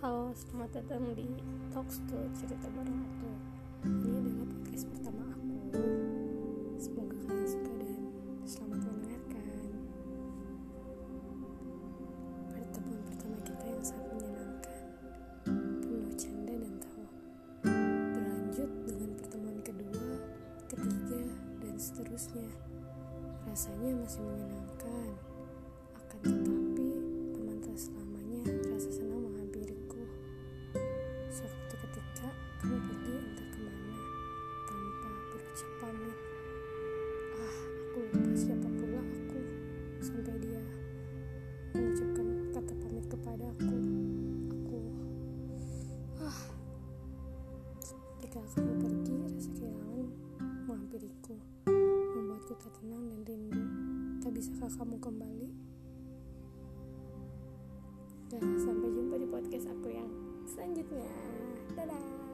Selamat datang di Talks to Cerita Bareng Aku. Ini adalah podcast pertama aku. Semoga kalian suka dan selamat mendengarkan. Pertemuan pertama kita yang sangat menyenangkan Penuh canda dan tawa. Berlanjut dengan pertemuan kedua, ketiga, dan seterusnya. Rasanya masih menyenangkan kamu pergi entah ke mana tanpa berucap pamit. Ah, aku lupa siapa pula aku sampai dia mengucapkan kata pamit kepada aku. Aku, ah, jika kamu pergi rasa kehilangan menghampiriku, membuatku tak tenang dan rindu. Tak bisakah kamu kembali? Dan sampai jumpa di podcast aku yang selanjutnya. Dadah.